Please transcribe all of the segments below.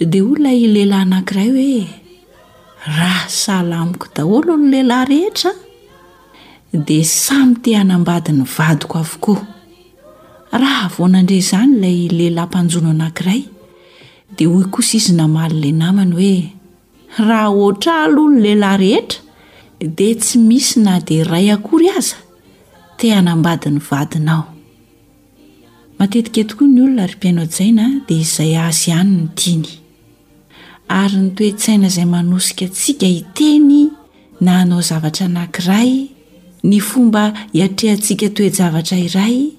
Dia hoy ilay lehilahy anankiray hoe, Raha sahala amiko daholo ny lehilahy rehetra, dia samy te hanambady ny vadiko avokoa. Raha vao nandre izany ilay lehilahy mpanjono anankiray, dia hoy kosa izy namaly ilay namany hoe, Raha hoatra ahy aloha ny lehilahy rehetra, dia tsy misy na dia iray akory aza te hanambady ny vadinao. Matetika tokoa ny olona ry mpihaino hajaina dia izay azy ihany no tiany. Ary ny toe-tsaina izay manosika antsika hiteny na hanao zavatra anankiray, ny fomba hiatrehantsika toe-javatra iray,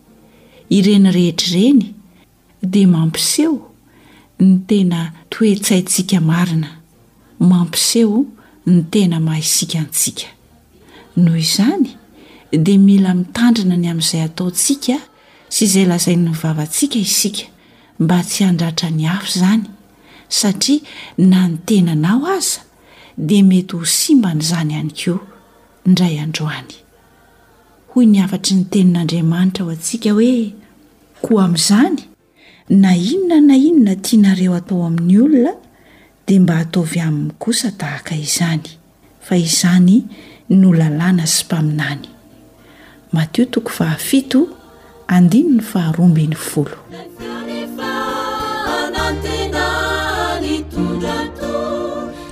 ireny rehetra ireny dia mampiseho ny tena toe-tsaintsika marina. mampiseho ny tena maha isika antsika. Noho izany, dia mila mitandrina ny amin'izay ataontsika sy izay lazain'ny vavantsika isika, mba tsy handratra ny hafa izany, satria na ny tenanao aza dia mety ho simban'izany ihany koa, indray andro any. Hoy ny hafatry ny Tenin'Andriamanitra ho antsika hoe, Koa amin'izany, Na inona na inona tianareo atao amin'ny olona dia mba ataovy aminy kosa tahaka izany, fa izany no lalàna sy mpaminany. Matio toko fahafito andininy faharoa ambin'ny folo.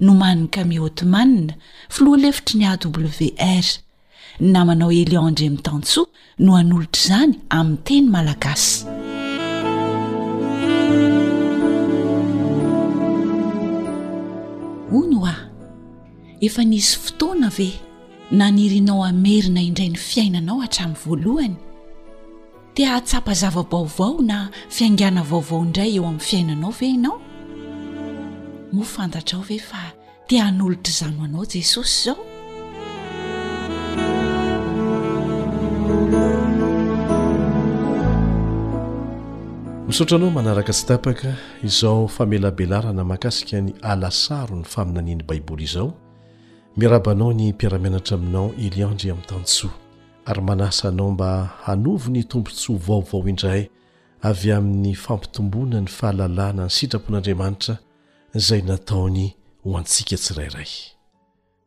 Nomanin'i Kami Othman, filoha lefitry ny AWR. Ny namanao Elion Andriamitansoa no hanolotra izany amin'ny teny malagasy. Hono hoa, efa nisy fotoana ve nanirinao hamerina indray ny fiainanao hatramin'ny voalohany? Te hahatsapa zava-baovao na fiaingàna vaovao indray eo amin'ny fiainanao ve ianao? Moa fantatrao ve fa te hanolotra izany ho anao Jesosy izao? Misaotra anao manaraka tsy tapaka izao famelabelarana mahakasika ny alasaro ny faminanian'ny Baiboly izao. Miaraba anao ny mpiara-mianatra aminao Eliandry Amtantsoa. ary manasa anao mba hanovo ny tombontsoa vaovao indray avy amin'ny fampitomboana ny fahalalana ny sitrapon'Andriamanitra izay nataony ho antsika tsirairay.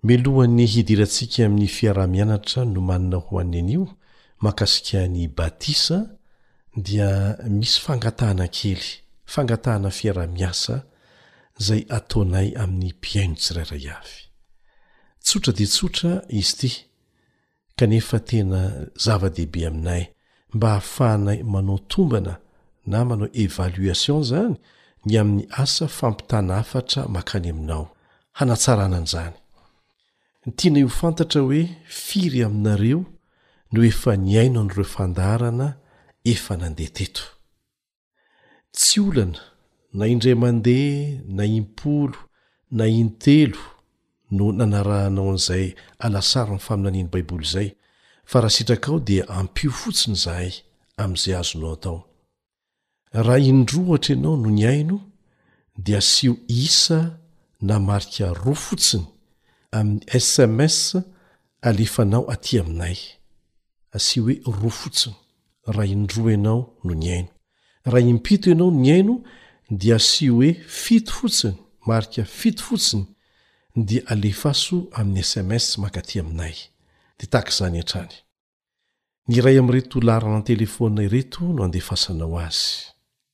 Mialohan'ny hidirantsika amin'ny fiaraha-mianatra nomanina ho an'ny anio mahakasika ny batisa dia misy fangatahana kely, fangatahana fiaraha-miasa izay ataonay amin'ny mpihaino tsirairay avy. Tsotra dia tsotra izy ity. kanefa tena zava-dehibe aminay mba hahafahanay manao tombana na manao évaluation izany ny amin'ny asa fampitana hafatra makany aminao, hanatsarana an'izany. Tianay ho fantatra hoe firy aminareo no efa nihaino an'ireo fandaharana efa nandeha teto. Tsy olana na indray mandeha na impolo na intelo no nanarahanao an'izay alasarin'ny faminanian'ny Baiboly izay, fa raha sitrakao dia ampio fotsiny izahay amin'izay azonao atao. Raha indroa ohatra ianao no nihaino dia asio isa na marika roa fotsiny amin'ny sms alefanao aty aminay. Asio hoe roa fotsiny. raha indroa ianao no nihaino. Raha impito ianao no nihaino dia asio hoe fito fotsiny, marika fito fotsiny, dia alefaso amin'ny sms mankaty aminay. Dia tahaka izany hatrany. Ny iray amin'ireto laharana an-telefaonina ireto no andefasanao azy.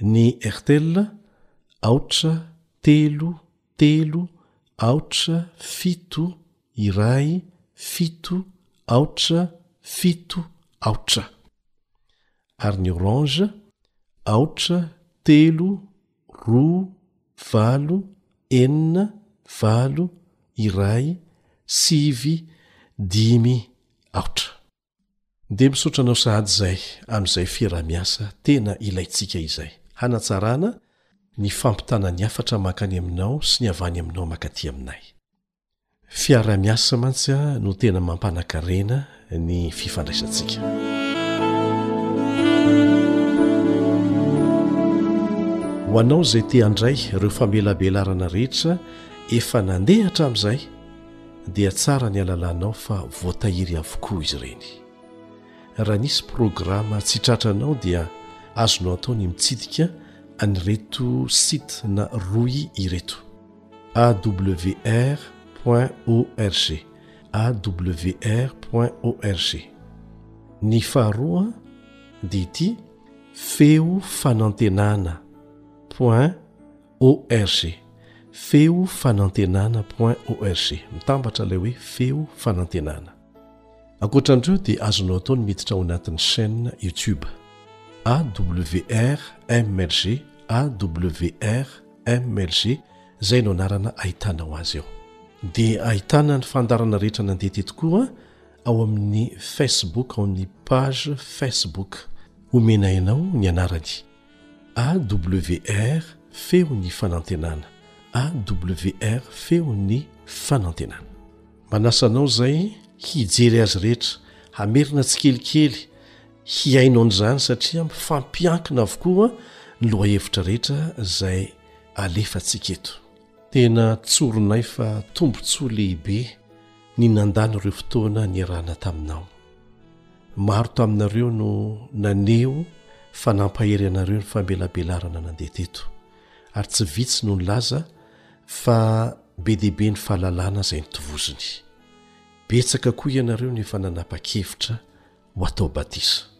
Ny Airtel, aotra, telo, telo, aotra, fito, iray, fito, aotra, fito, aotra. Ary ny Orange, aotra, telo, roa, valo, enina, valo, iray, sivy, dimy, aotra. Dia misaotra anao sahady izay amin'izay fiaraha-miasa tena ilaintsika izay, hanatsarana ny fampitana ny hafatra mankany aminao sy ny avy any aminao mankaty aminay. Fiaraha-miasa mantsy no tena mampanakarena ny fifandraisantsika. ho anao izay te handray ireo famelabelarana rehetra efa nandeha hatramin'izay dia tsara ny alalanao fa voatahiry avokoa izy ireny. Raha nisy programa tsy tratranao dia azonao atao ny mitsidika an'ireto site na roi ireto, awr org, awr org. Ny faharoa dia ity, feo fanantenana point org, feo fanantenana point org, mitambatra ilay hoe feo fanantenana. Ankoatra an'ireo dia azonao atao ny miditra ao anatin'ny chaîne YouTube AWR MLG AWR MLG izay no anarana ahitanao azy ao. Dia ahitana ny fandarana rehetra nandeha teto koa ao amin'ny Facebook ao amin'ny page Facebook. Omena anao ny anarany. AWR feon'ny fanantenana AWR feon'ny fanantenana manasa anao izay hijery azy rehetra hamerina tsikelikely hihaino an'izany satria mifampiankina avokoa ny lohahevitra rehetra izay alefantsika eto tena tsoronay fa tombontsoa lehibe ny nandany ireo fotoana niarahana taminao. Maro taminareo no naneho fa nampahery anareo ny famelabelarana nandeha teto, ary tsy vitsy no nilaza fa be dia be ny fahalalana izay nitovoziny. Betsaka koa ianareo no efa nanapa-kevitra ho atao batisa.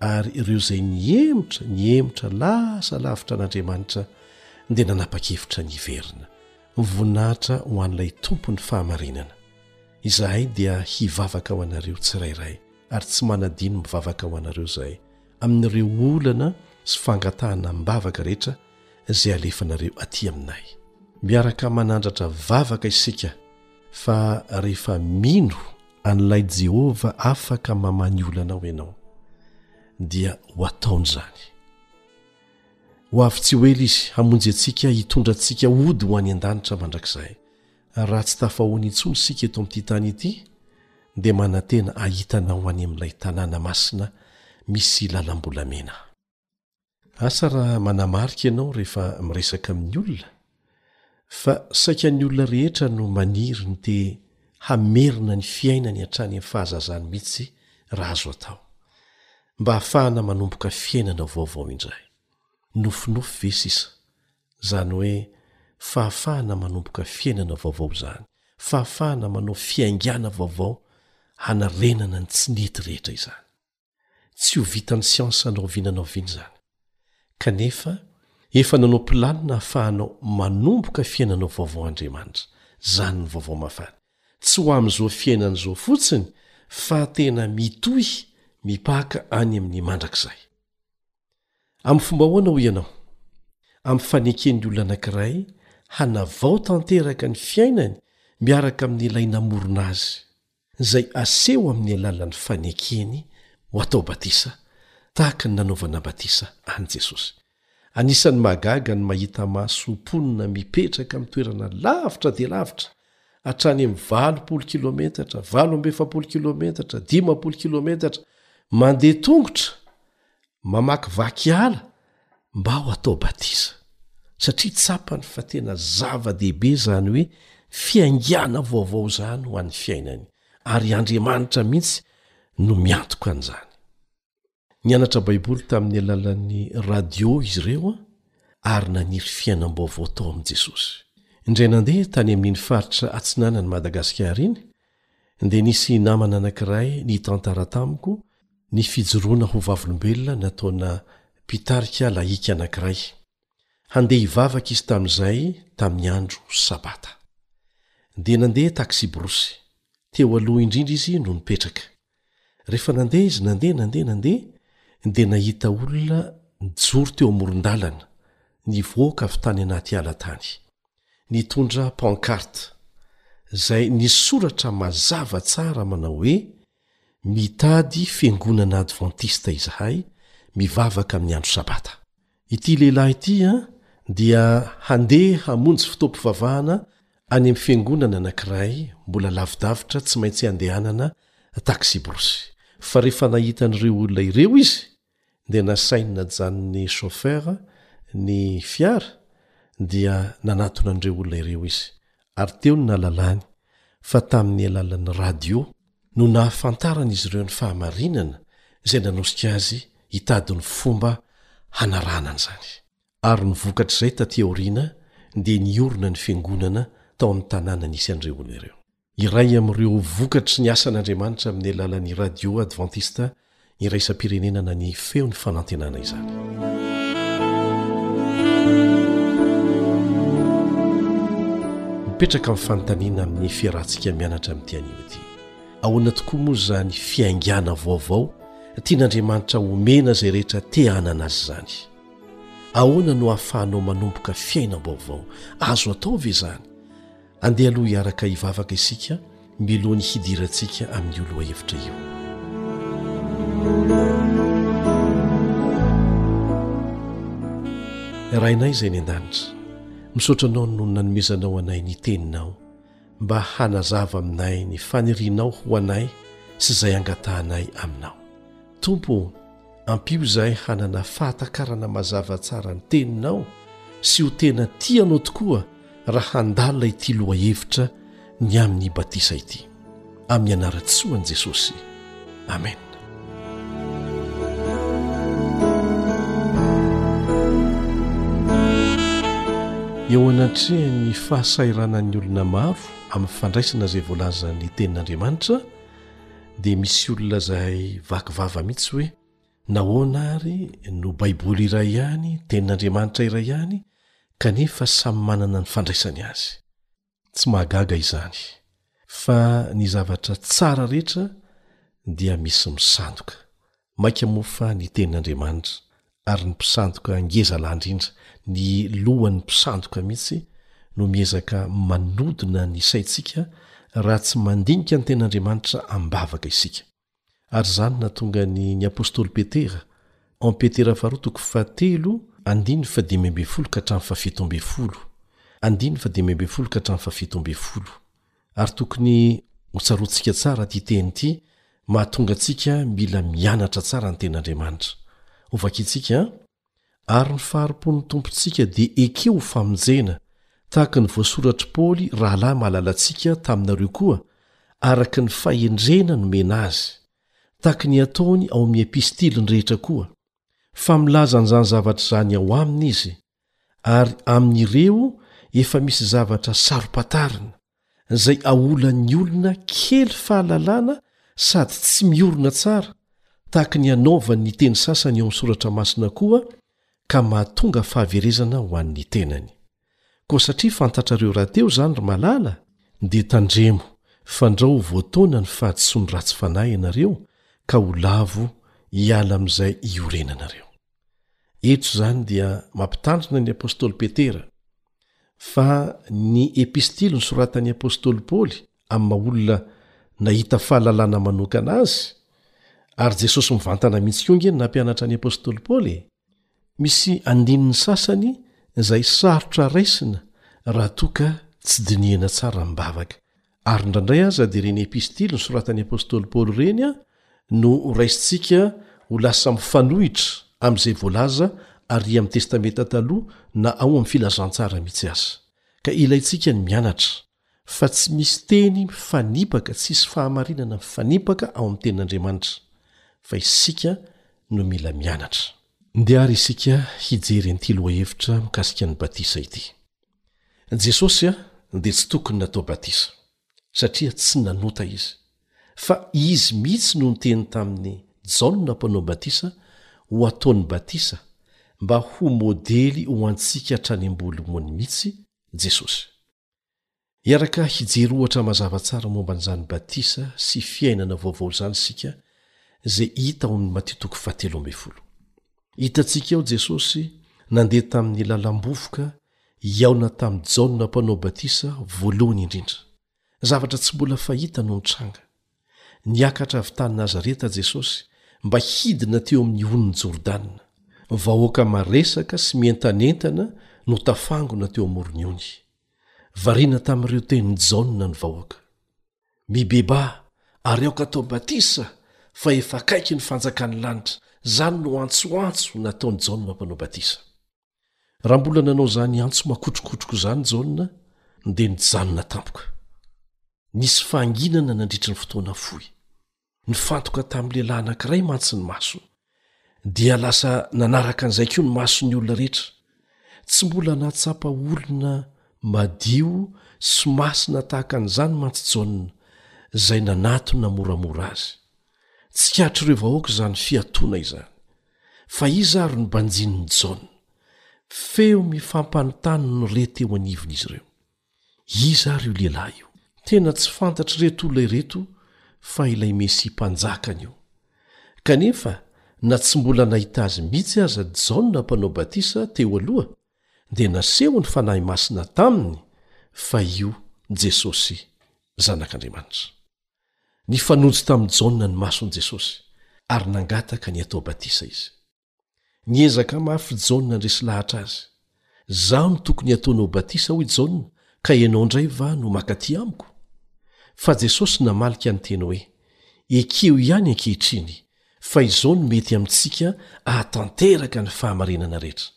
Ary ireo izay nihemotra, nihemotra lasa lavitra an'Andriamanitra, dia nanapa-kevitra ny hiverina. Voninahitra ho an'ilay Tompon'ny fahamarinana. Izahay dia hivavaka ho anareo tsirairay, ary tsy manadino mivavaka ho anareo izahay, amin'ireo olana sy fangatahana am-bavaka rehetra izay alefanareo atỳ aminay. Miaraka manandratra vavaka isika, fa rehefa mino an'ilay Jehovah afaka mamaha ny olanao ianao, dia ho ataony izany. Ho avy tsy ho ela Izy hamonjy antsika hitondra antsika hody ho any an-danitra mandrakizay. Raha tsy tafahoana intsony isika eto amin'ity tany ity, dia manantena hahita anao any amin'ilay tanàna masina misy lalam-bolamena. Asa raha manamarika ianao rehefa miresaka amin'ny olona Fa saika ny olona rehetra no maniry ny te hamerina ny fiainany hatrany amin'ny fahazazany mihitsy raha azo atao. Mba hahafahana manomboka fiainana vaovao indray. Nofinofy ve sisa izany hoe fahafahana manomboka fiainana vaovao izany, fahafahana manao fiaingàna vaovao hanarenana ny tsy nety rehetra izany? Tsy ho vitan'ny siansa na oviana na oviana izany. Kanefa, efa nanao planina hahafahanao manomboka fiainanao vaovao Andriamanitra, izany ny Vaovao Mafana. Tsy ho amin'izao fiainana izao fotsiny, fa tena mitohy mipaka any amin'ny mandrakizay. Amin'ny fomba ahoana hoy ianao? Amin'ny faneken'ny olona anankiray hanavao tanteraka ny fiainany miaraka amin'Ilay namorona azy. izay aseho amin'ny alalan'ny fanekeny ho atao batisa tahaka ny nanaovana batisa an'i Jesosy. Anisan'ny mahagaga ny mahita maso mponina mipetraka amin'ny toerana lavitra dia lavitra, hatrany amin'ny valopolo kilometatra, valo amby efapolo kilometatra, dimampolo kilometatra, mandeha tongotra, mamakivaky ala mba ho atao batisa, satria tsapany fa tena zava-dehibe izany hoe fiaingàna vaovao izany ho an'ny fiainany, ary Andriamanitra mihitsy no miantoka an'izany. Nianatra Baiboly tamin'ny alalan'ny radiô izy ireo ary naniry fiainam-baovao tao amin'i Jesosy. Indray nandeha tany amin'iny faritra atsinanan'i Madagasikara iny dia nisy namana anankiray nitantara tamiko ny fijoroana ho Vavolombelona nataona mpitarika lahika anankiray. Handeha hivavaka izy tamin'izay tamin'ny andro Sabata. Dia nandeha taksiborosy. Teo aloha indrindra izy no nipetraka. Rehefa nandeha izy, nandeha, nandeha, nandeha, dia nahita olona nijoro teo amoron-dalana, nivoaka avy tany anaty ala tany. Nitondra pancarte, izay nisy soratra mazava tsara manao hoe, Mitady fiangonana advantista izahay, mivavaka amin'ny andro sabata. Ity lehilahy ity dia handeha hamonjy fotoam-pivavahana any amin'ny fiangonana anankiray mbola lavidavitra tsy maintsy handehanana taksiborosy. Fa rehefa nahita an'ireo olona ireo izy dia nasainy najanon'ny chauffeur ny fiara dia nanatona an'ireo olona ireo izy ary teo no nahalalany fa tamin'ny alalan'ny radio no nahafantaran'izy ireo ny fahamarinana izay nanosika azy hitady ny fomba hanarahana an'izany. Ary ny vokatr'izay taty aoriana dia niorina ny Fiangonana tao amin'ny tanàna nisy an'ireo olona ireo. Iray amin'ireo vokatry ny asan'Andriamanitra amin'ny alalan'ny Radio Advantista iraisam-pirenenana ny feon'ny fanantenana izany. mipetraka amin'ny fanontaniana amin'ny fiarahantsika mianatra amin'ity anio ity ahoana tokoa moa izany fiaingana vaovao tian'andriamanitra homena izay rehetra te hanana azy izany ahoana no hahafahanao manomboka fiainam-baovao azo atao ve izany Andeha aloha hiaraka hivavaka isika milohan'ny hidirantsika amin'io lohahevitra io. Rainay izay ny an-danitra, misaotra anao no nanomezanao anay ny teninao mba hanazava aminay ny fanirianao ho anay sy izay angatahanay aminao. Tompo ô, ampio izahay hanana fahatakarana mazava tsara ny Teninao sy ho tena tia Anao tokoa raha handalina ity lohahevitra ny amin'ny batisa ity. Amin'ny anaran-tsoan'i Jesosy. Amena. Eo anatrehan'ny fahasahiranan'ny olona maro amin'ny fandraisana izay voalazan'ny Tenin'Andriamanitra, dia misy olona izay vaky vava mihitsy hoe nahoana ary no baiboly iray ihany tenin'andriamanitra iray ihany kanefa samy manana ny fandraisany azy tsy mahagaga izany fa ny zavatra tsara rehetra dia misy misandoka Maika moa fa ny Tenin'Andriamanitra, ary ny mpisandoka ngeza lahy indrindra, ny Lohan'ny mpisandoka mihitsy, no miezaka manodina ny saintsika raha tsy mandinika ny Tenin'Andriamanitra am-bavaka isika. Ary izany no nahatonga ny ny apostoly Petera, Ao Petera Faharoa toko fahatelo andininy fahadimy ambin'ny folo ka hatramin'ny fahafito ambin'ny folo, andininy fahadimy ambin'ny folo ka hatramin'ny fahafito ambin'ny folo, Ary tokony hotsaroantsika tsara ity teny ity mahatonga antsika mila mianatra tsara ny Tenin'Andriamanitra. Hovakintsika an! Ary ny fahari-pon'ny Tompontsika dia ekeo ho famonjena, tahaka ny voasoratr'i Paoly rahalahy malalantsika taminareo koa, araka ny fahendrena nomena azy, tahaka ny ataony ao amin'ny epistiliny rehetra koa, fa milaza an'izany zavatra izany ao aminy izy. ary amin'ireo efa misy zavatra saro-pantarina, izay aolan'ny olona kely fahalalana sady tsy miorina tsara, tahaka ny anaovan'ny teny sasany ao amin'ny Soratra Masina koa, ka mahatonga fahaverezana ho an'ny tenany. Koa satria fantatrareo rahateo izany, ry malala, dia tandremo fandrao ho voataona ny fahadisoan'ny ratsy fanahy ianareo, ka ho lavo hiala amin'izay iorenanareo. Eto izany dia mampitandrina ny apostoly Petera fa ny epistily nosoratan'ny apostoly Paoly amin'ny maha-olona nahita fahalalana manokana azy, ary Jesosy mivantana mihitsy koa ange ny nampianatra ny apostoly Paoly e! Misy andininy sasany izay sarotra raisina raha toa ka tsy dinihina tsara am-bavaka. Ary indraindray aza dia ireny epistily nosoratan'ny apostoly Paoly ireny no raisintsika ho lasa mifanohitra amin'izay voalaza àry amin'ny Testamenta Taloha na ao amin'ny Filazantsara mihitsy aza. Ka ilaintsika ny mianatra fa tsy misy teny mifanipaka, tsy hisy fahamarinana mifanipaka ao amin'ny Tenin'Andriamanitra, fa isika no mila mianatra. Ndeha àry isika hijery an'ity lohahevitra mikasika ny batisa ity. Jesosy dia tsy tokony natao batisa, satria tsy nanota Izy, fa Izy mihitsy no niteny tamin'i Jaona mpanao batisa ho ataony batisa mba ho modely ho antsika hatrany am-bolomony mihitsy Jesosy. Hiaraka hijery ohatra mazava tsara momba an'izany batisa sy fiainana vaovao izany isika izay hita ao amin'ny Matio toko fahatelo ambin'ny folo. Hitantsika ao Jesosy nandeha tamin'ny lalam-bovoka hihaona tamin'i Jaona Mpanao Batisa voalohany indrindra. Zavatra tsy mbola fahita no nitranga. Niakatra avy tany Nazareta Jesosy mba hidina teo amin'ny onin'i Jordana. Vahoaka maresaka sy mientanentana no tafangona teo amoron'ny ony. Variana tamin'ireo tenin'i Jaona ny vahoaka. Mibebaha, ary aoka atao batisa, fa efa akaiky ny fanjakan'ny lanitra. Izany no antsoantso nataon'i Jaona Mpanao Batisa. Raha mbola nanao izany antso makotrokotroko izany Jaona, dia nijanona tampoka. Nisy fahanginana nandritry ny fotoana fohy. Nifantoka tamin'ny lehilahy anankiray mantsy ny masony, dia lasa nanaraka an'izay koa ny mason'ny olona rehetra. Tsy mbola nahatsapa olona madio sy masina tahaka an'izany mantsy Jaona, izay nanatona moramora azy. Tsikaritrireo vahoaka izany fiatoana izany. Fa iza àry no banjinin'i Jaona? Feo mifampanontany no re teo anivon'izy ireo. Iza ary io lehilahy io? Tena tsy fantatr'ireto olona ireto fa ilay Mesia Mpanjakany io. Kanefa, na tsy mbola nahita azy mihitsy aza Jaona Mpanao Batisa teo aloha, dia nasehon'ny fanahy masina taminy fa io Jesosy, Zanak'Andriamanitra. Nifanojo tamin'i Jaona ny mason'i Jesosy, ary nangataka ny hatao batisa izy. Niezaka mafy i Jaona handresy lahatra azy. Izaho no tokony hataonao batisa, hoy Jaona, ka ianao indray va no maka aty amiko? Fa Jesosy namalika ny teny hoe, Ekeo ihany ankehitriny, fa izao no mety amintsika ahatanteraka ny fahamarinana rehetra.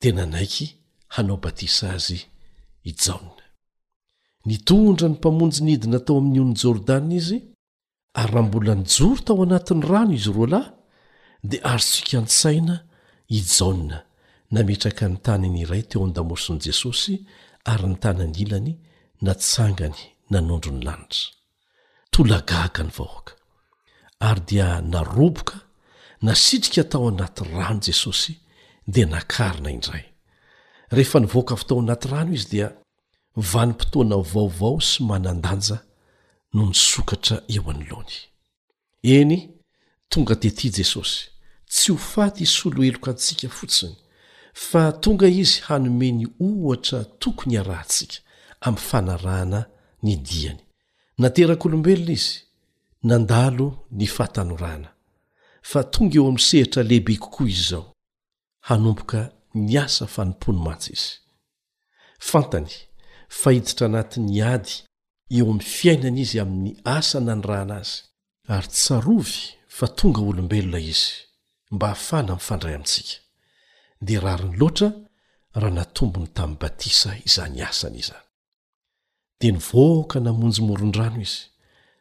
Dia nanaiky hanao batisa azy i Jaona. Nitondra ny Mpamonjy nidina tao amin'ny onin'i Jordana izy, ary raha mbola nijoro tao anatin'ny rano izy roa lahy dia azontsika an-tsaina i jaona nametraka ny taniny iray teo an-damosin'i jesosy ary ny tanany ilany natsangany nanondro ny lanitra tolagaga ny vahoaka ary dia naroboka nasitrika tao anaty rano jesosy dia nakarina indray rehefa nivoaka avy tao anaty rano izy dia vanim-potoana vaovao sy manan-danja no nisokatra eo anoloany. Eny, tonga tetỳ Jesosy, tsy ho faty hisolo heloka antsika fotsiny, fa tonga izy hanome ny ohatra tokony harahantsika amin'ny fanarahana ny diany. Naterak'olombelona izy, nandalo ny fahatanorana, fa tonga eo amin'ny sehatra lehibe kokoa izao. hanomboka ny asa fanompoany mantsy izy. Fantany fa hiditra anatin'ny ady eo amin'ny fiainany izy amin'ny asa nanirahana azy, ary tsarovy fa tonga olombelona izy mba hahafahana mifandray amintsika, dia rariny loatra raha natombony tamin'ny batisa izany asany izany. Dia nivoaka namonjy moron-drano izy,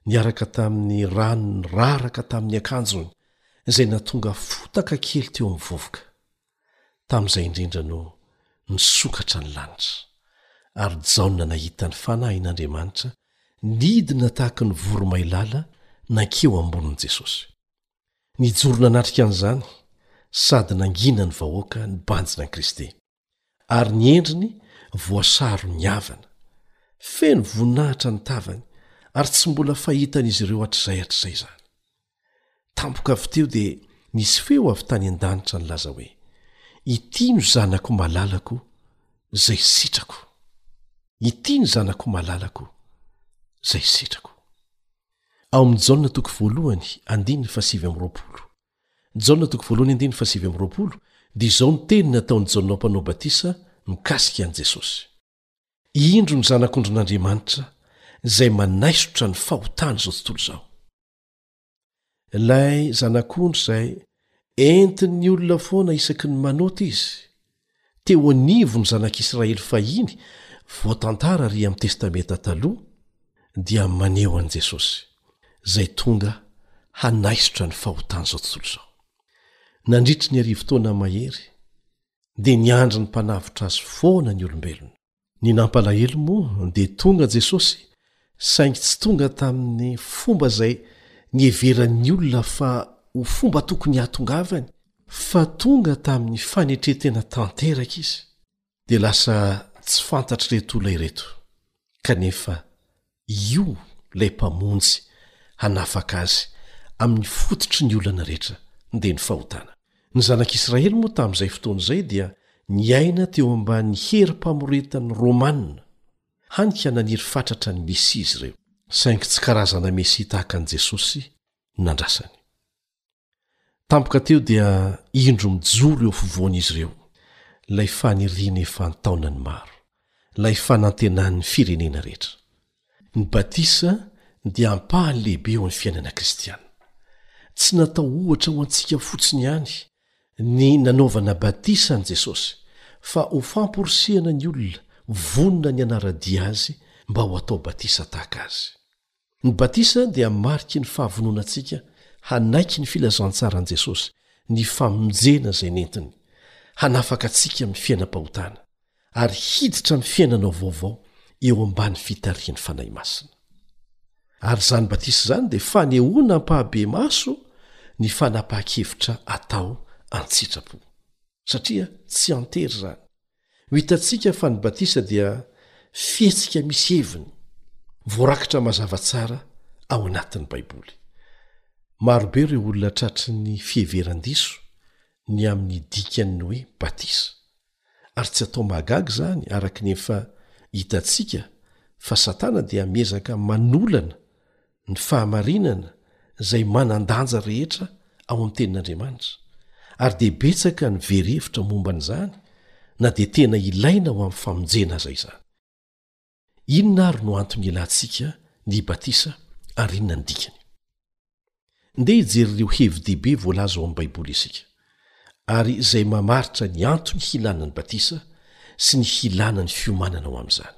niaraka tamin'ny rano niraraka tamin'ny akanjony, izay nahatonga fotaka kely teo amin'ny vovoka. Tamin'izay indrindra no nisokatra ny lanitra, ary Jaona nahita ny Fanahin'Andriamanitra nidina tahaka ny voromailala nankeo ambonin'i Jesosy. Nijoro nanatrika an'izany sady nangina ny vahoaka nibanjina an'i Kristy. ary ny endriny voasaron'ny havana. Feno voninahitra ny tavany, ary tsy mbola fahitan'izy ireo hatrizay hatrizay izany. Tampoka avy teo dia nisy feo avy tany an-danitra nilaza hoe, Ity no Zanako malalako, izay sitrako. Ity ny Zanako malalako, izay sitrako. Jaona toko voalohany andininy fahasivy amby roapolo dia izao ny teny nataon'i Jaona mpanao batisa mikasika an'i Jesosy, Indro ny Zanak'ondrin'Andriamanitra izay manaisotra ny fahotan'izao tontolo izao. Ilay Zanak'ondry izay entin'ny olona foana isaky ny manota izy teo anivon'ny zanak'Israely fahiny voatantara àry amin'ny Testamenta Taloha dia maneho an'i Jesosy, izay tonga hanaisotra ny fahotan'izao tontolo izao. Nandritry ny arivo taona mahery, dia niandry ny Mpanavotra azy foana ny olombelona. Ny nampalahelo moa dia tonga Jesosy saingy tsy tonga tamin'ny fomba izay niheveran'ny olona fa ho fomba tokony hahatongavany fa tonga tamin'ny fanetren-tena tanteraka izy. Dia lasa tsy fantatr'ireto olona ireto kanefa Io ilay Mpamonjy hanafaka azy amin'ny fototry ny olana rehetra, dia ny fahotana. Ny Zanak'Israely moa tamin'izay fotoana izay dia niaina teo ambany herim-pamoretan'ny Romana, hany ka naniry fatratra ny Mesia izy ireo. Saingy tsy karazana Mesia tahaka an'i Jesosy no nandrasany. Tampoka teo dia indro mijoro eo afovoan'izy ireo ilay faniriany efa an-taonany maro, ilay fanantenan'ny firenena rehetra. Ny batisa dia ampahany lehibe eo amin'ny fiainana kristiana. Tsy natao ohatra ho antsika fotsiny ihany ny nanaovana batisa an'i Jesosy, fa ho famporisihana ny olona vonona ny hanara-dia azy mba ho atao batisa tahaka azy. Ny batisa dia mariky ny fahavononantsika hanaiky ny filazantsaran'i Jesosy, ny famonjena izay nentiny, hanafaka antsika amin'ny fiainam-pahotana, ary hiditra amin'ny fiainana vaovao eo ambany fitarihan'ny Fanahy Masina. Ary izany batisa izany dia fanehoana am-pahabemaso ny fanapahan-kevitra atao an-tsitrapo, satria tsy an-tery izany. Ho hitantsika fa ny batisa dia fihetsika misy heviny, voarakitra mazava tsara ao anatin'ny Baiboly. Marobe ireo olona tratry ny fiheveran-diso ny amin'ny dikan'ny hoe batisa, ary tsy atao mahagaga izany araka ny efa hitantsika fa Satana dia miezaka manolana ny fahamarinana izay manan-danja rehetra ao amin'ny tenin'Andriamanitra, ary dia betsaka ny very hevitra momba an'izany na dia tena ilaina ho amin'ny famonjena aza izany. Inona ary no antony ilantsika ny batisa ary inona ny dikany? Ndeha hijery ireo hevi-dehibe voalaza ao amin'ny Baiboly isika. ary izay mamaritra ny antony hilana ny batisa sy ny hilana ny fiomanana ao amin'izany.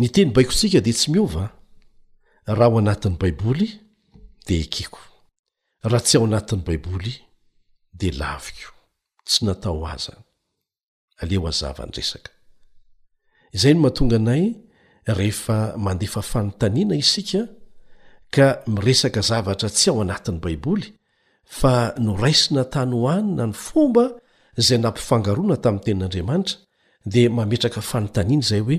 Ny teny baikontsika dia tsy miova, raha ao anatin'ny Baiboly dia ekeko, raha tsy ao anatin'ny Baiboly dia laviko, tsy natao aza. aleo azava ny resaka izay no mahatonga anay rehefa mandefa fanontaniana isika ka miresaka zavatra tsy ao anatin'ny baiboly fa noraisina tany ho anina ny fomba izay nampifangaroana tamin'ny tenin'andriamanitra dia mametraka fanontaniana izay hoe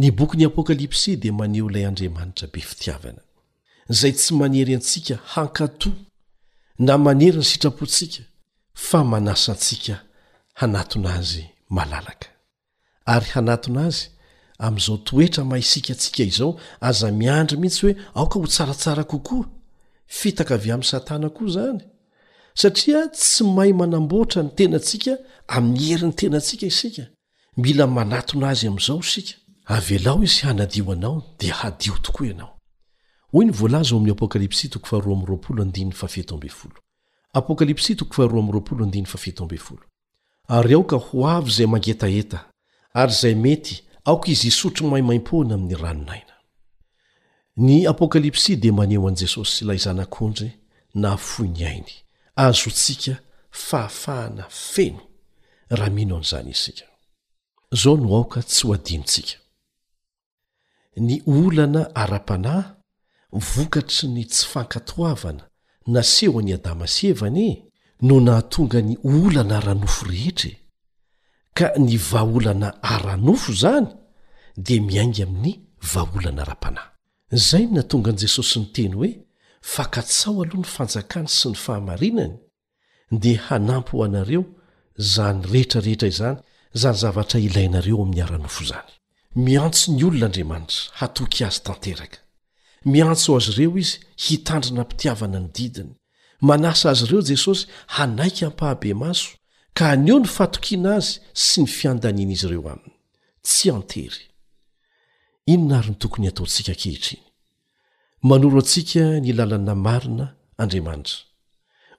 Ny bokin'ny Apokalypsy dia maneho ilay Andriamanitra be fitiavana, izay tsy manery antsika hankatò na manery ny sitrapontsika, fa manasa antsika hanatona azy malalaka. Ary hanatona azy amin'izao toetra maha-isikantsika izao, aza miandry mihitsy hoe aoka ho tsaratsara kokoa. Fitaka avy amin'i Satana koa izany, satria tsy mahay manamboatra ny tenantsika amin'ny herin'ny tenantsika isika. Mila manatona Azy amin'izao isika. Avelao Izy hanadio anao, dia hadio tokoa ianao. Hoy ny voalaza ao amin'ny Apokalypsy toko faharoa amby roapolo andininy fahafito ambin'ny folo. Apokalypsy toko faharoa amby roapolo andininy fahafito ambin'ny folo. Ary aoka ho avy izay mangetaheta, ary izay mety, aoka izy hisotro maimaimpoana amin'ny ranon'aina. Ny Apokalypsy dia maneho an'i Jesosy Ilay Zanak'ondry nahafoy ny ainy. Azontsika fahafahana feno raha mino an'izany isika. Izao no aoka tsy ho adinontsika, Ny olana ara-panahy vokatry ny tsy fankatoavana naseho an'i Adama sy Eva anie no nahatonga ny olana ara-nofo rehetra e! ka ny vahaolana ara-nofo izany dia miainga amin'ny vahaolana ara-panahy. Izay no nahatonga an'i Jesosy niteny hoe, Fakatsao aloha ny fanjakany sy ny fahamarinany, dia hanampy ho anareo izany rehetra rehetra izany, izany zavatra ilainareo ao amin'ny ara-nofo izany. Miantso ny olona Andriamanitra hatoky Azy tanteraka. Miantso azy ireo Izy hitandrina am-pitiavana ny didiny, Manasa azy ireo Jesosy hanaiky ampahabemaso ka haneho ny fatokiana azy sy ny fiandanian'izy ireo aminy. Tsy an-tery. Inona àry no tokony hataontsika ankehitriny? Manoro antsika ny lalana marina Andriamanitra.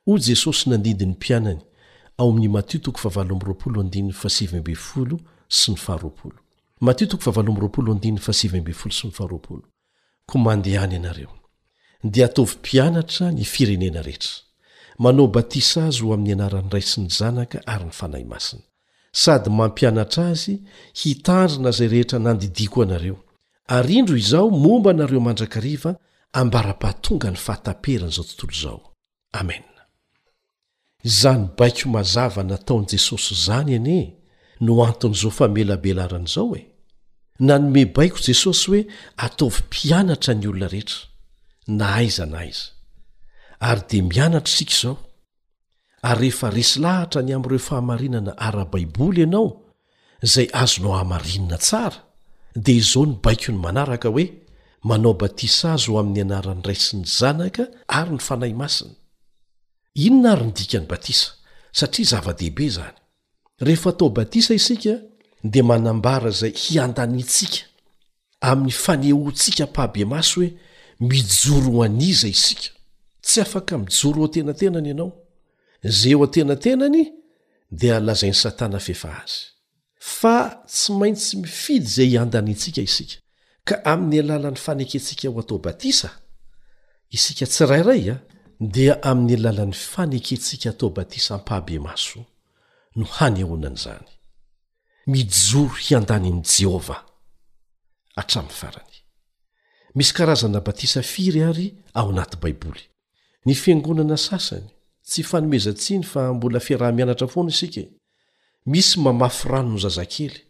Hoy Jesosy nandidy ny mpianany ao amin'ny Matio toko fahavalo amby roapolo andininy fahasivy ambin'ny folo sy ny faharoapolo. Koa mandehana ianareo, dia ataovy mpianatra ny firenena rehetra, manao batisa azy ho amin'ny anaran'ny Ray sy ny Zanaka ary ny Fanahy Masina, sady mampianatra azy hitandrina izay rehetra nandidiako anareo, ary indro izaho momba anareo mandrakariva ambara-pahatongan'ny fahataperin'izao tontolo izao. amena izany baiko mazava nataony jesosy izany anie no anton'izao famelabelaran' izao e nanome baiko jesosy hoe ataovy mpianatra ny olona rehetra na aiza na aiza ary dia mianatra isika izao ary rehefa resy lahatra ny am'ireo fahamarinana ara-baiboly ianao izay azonao hamarinina tsara, dia izao ny baikony manaraka hoe, Manao batisa azy ho amin'ny anaran'ny Ray sy ny Zanaka ary ny Fanahy Masina. Inona ary ny dikan'ny batisa? Satria zava-dehibe izany. Rehefa atao batisa isika, dia manambara izay hiandanintsika amin'ny fanehoantsika ampahibemaso hoe mijoro ho an'iza isika. Tsy afaka mijoro ho an-tenatenany ianao. Izay eo an-tenatenany dia lazain'i Satana f'efa azy. Fa tsy maintsy mifidy izay iandaniantsika isika, ka amin'ny alalan'ny fanekentsika ho atao batisa, isika tsirairay, dia amin'ny alalan'ny fanekentsika atao batisa ampahibemaso no hanehoana an'izany. mijoro hiandany amin'i Jehovah hatramin'ny farany. Misy karazana batisa firy àry ao anaty Baiboly? Ny fiangonana sasany, tsy fanomezan-tsiny fa mbola fiaraha-mianatra foana isika e! misy mamafy rano ny zazakely,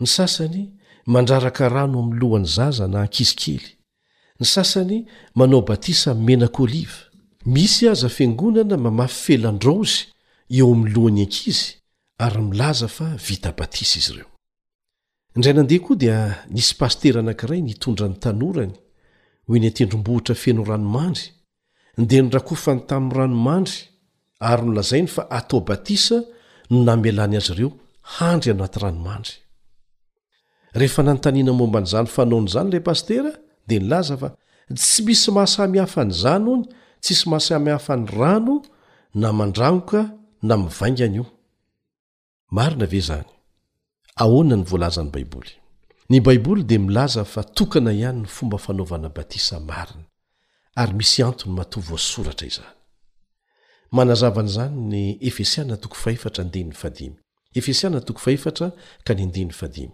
ny sasany mandraraka rano amin'ny lohan'ny zaza na ankizy kely, Ny sasany manao batisa amin'ny menaka oliva. Misy aza fiangonana mamafy felan-draozy eo amin'ny lohan'ny ankizy ary milaza fa vita batisa izy ireo. Indray nandeha koa dia nisy pasitera anankiray nitondra ny tanorany ho eny an-tendrombohitra feno ranomandry dia nodrakofany tamin'ny rano mandry ary nolazainy fa atao batisa no namelany azy ireo handry anaty rano mandry. Rehefa nanontaniana momba an'izany fanaony izany ilay pasitera dia nilaza fa tsy misy maha samy hafa an'izany hono, tsisy maha samy hafa ny rano na mandrangoka na mivaingana io. Marina ve izany? Ahoana ny voalazan'ny Baiboly? Ny Baiboly dia milaza fa tokana ihany ny fomba fanaovana batisa marina, ary misy antony matoa voasoratra izany. Manazava an'izany ny Efesiana toko fahefatra andininy fadimy. Efesiana toko fahefatra ka ny andininy fadimy.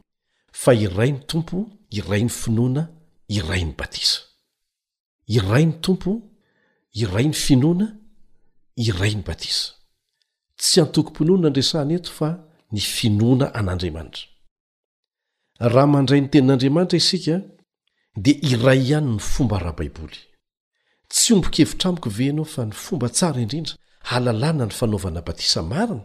Fa iray ny Tompo, iray ny finoana, iray ny batisa. iray ny tompo iray ny finoana iray ny batisa tsy antokom-pinoana andresahana eto fa ny finoana an'andriamanitra raha mandray ny tenin'andriamanitra isika dia iray ihany ny fomba raha baiboly tsy ombokevitra amiko ve ianao fa ny fomba tsara indrindra halalana ny fanaovana batisa marina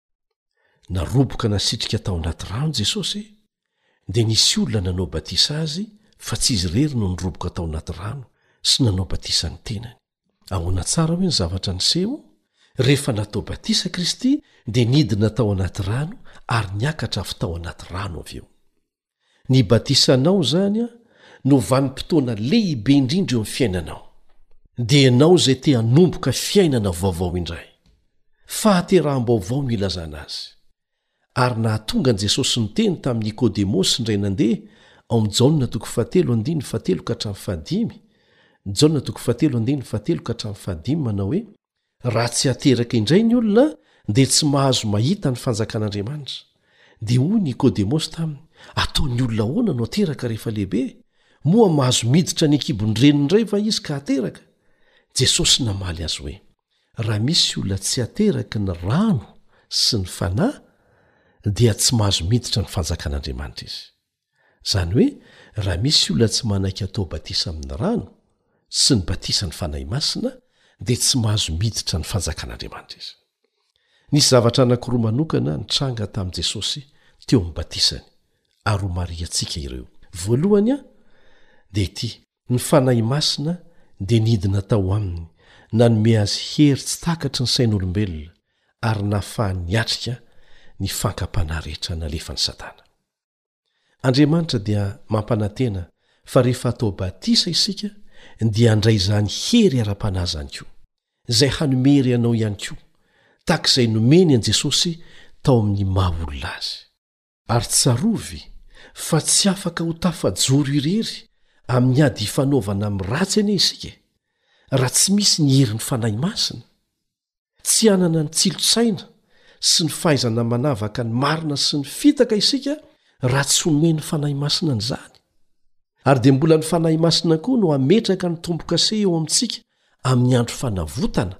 Naroboka nasitrika tao anaty rano Jesosy, dia nisy olona nanao batisa Azy fa tsy Izy irery no niroboka tao anaty rano sy nanao batisa ny tenany. Ahoana tsara hoe ny zavatra niseho? Rehefa natao batisa Kristy dia nidina tao anaty rano ary niakatra avy tao anaty rano avy eo. Ny batisanao izany no vanim-potoana lehibe indrindra eo amin'ny fiainanao, dia ianao izay te hanomboka fiainana vaovao indray. Fahateraham-baovao no ilazana azy. Ary nahatonga an'i Jesosy niteny tamin'i Nikodemosy indray nandeha, ao amin'ny Jaona toko fahatelo andininy fahatelo ka hatramin'ny fahadimy, Jaona toko fahatelo andininy fahatelo ka hatramin'ny fahadimy, manao hoe, Raha tsy ateraka indray ny olona, dia tsy mahazo mahita ny Fanjakan'Andriamanitra. Dia hoy Nikodemosy taminy, Ataon'ny olona ahoana no ateraka rehefa lehibe? Moa mahazo miditra any an-kibon'ny reniny indray va izy ka ateraka? Jesosy namaly azy hoe, Raha misy olona tsy ateraky ny rano sy ny Fanahy, dia tsy mahazo miditra ny Fanjakan'Andriamanitra izy. Izany hoe, raha misy olona tsy manaiky hatao batisa amin'ny rano sy ny batisan'ny Fanahy Masina, dia tsy mahazo miditra ny Fanjakan'Andriamanitra izy. Nisy zavatra anankiroa manokana nitranga tamin'i Jesosy teo amin'ny batisany, ary homarihantsika ireo. Voalohany, dia ity, ny Fanahy Masina dia nidina tao aminy, nanome azy hery tsy takatry ny sain'olombelona, ary nahafahany niatrika ny fankam-panahy rehetra nalefan'i Satana. Andriamanitra dia mampanantena fa rehefa atao batisa isika dia handray izany hery ara-panahy izany koa, izay hanome hery anao ihany koa, tahaka izay nomeny an'i Jesosy tao amin'ny maha olona azy. Ary tsarovy fa tsy afaka ho tafajoro irery amin'ny ady ifanaovana amin'ny ratsy anie isika e, raha tsy misy ny herin'ny Fanahy Masina. Tsy hanana ny tsilosaina sy ny fahaizana manavaka ny marina sy ny fitaka isika raha tsy omen'ny Fanahy Masina an'izany. Ary dia mbola ny Fanahy Masina koa no hametraka ny tombo-kase eo amintsika amin'ny andro fanavotana,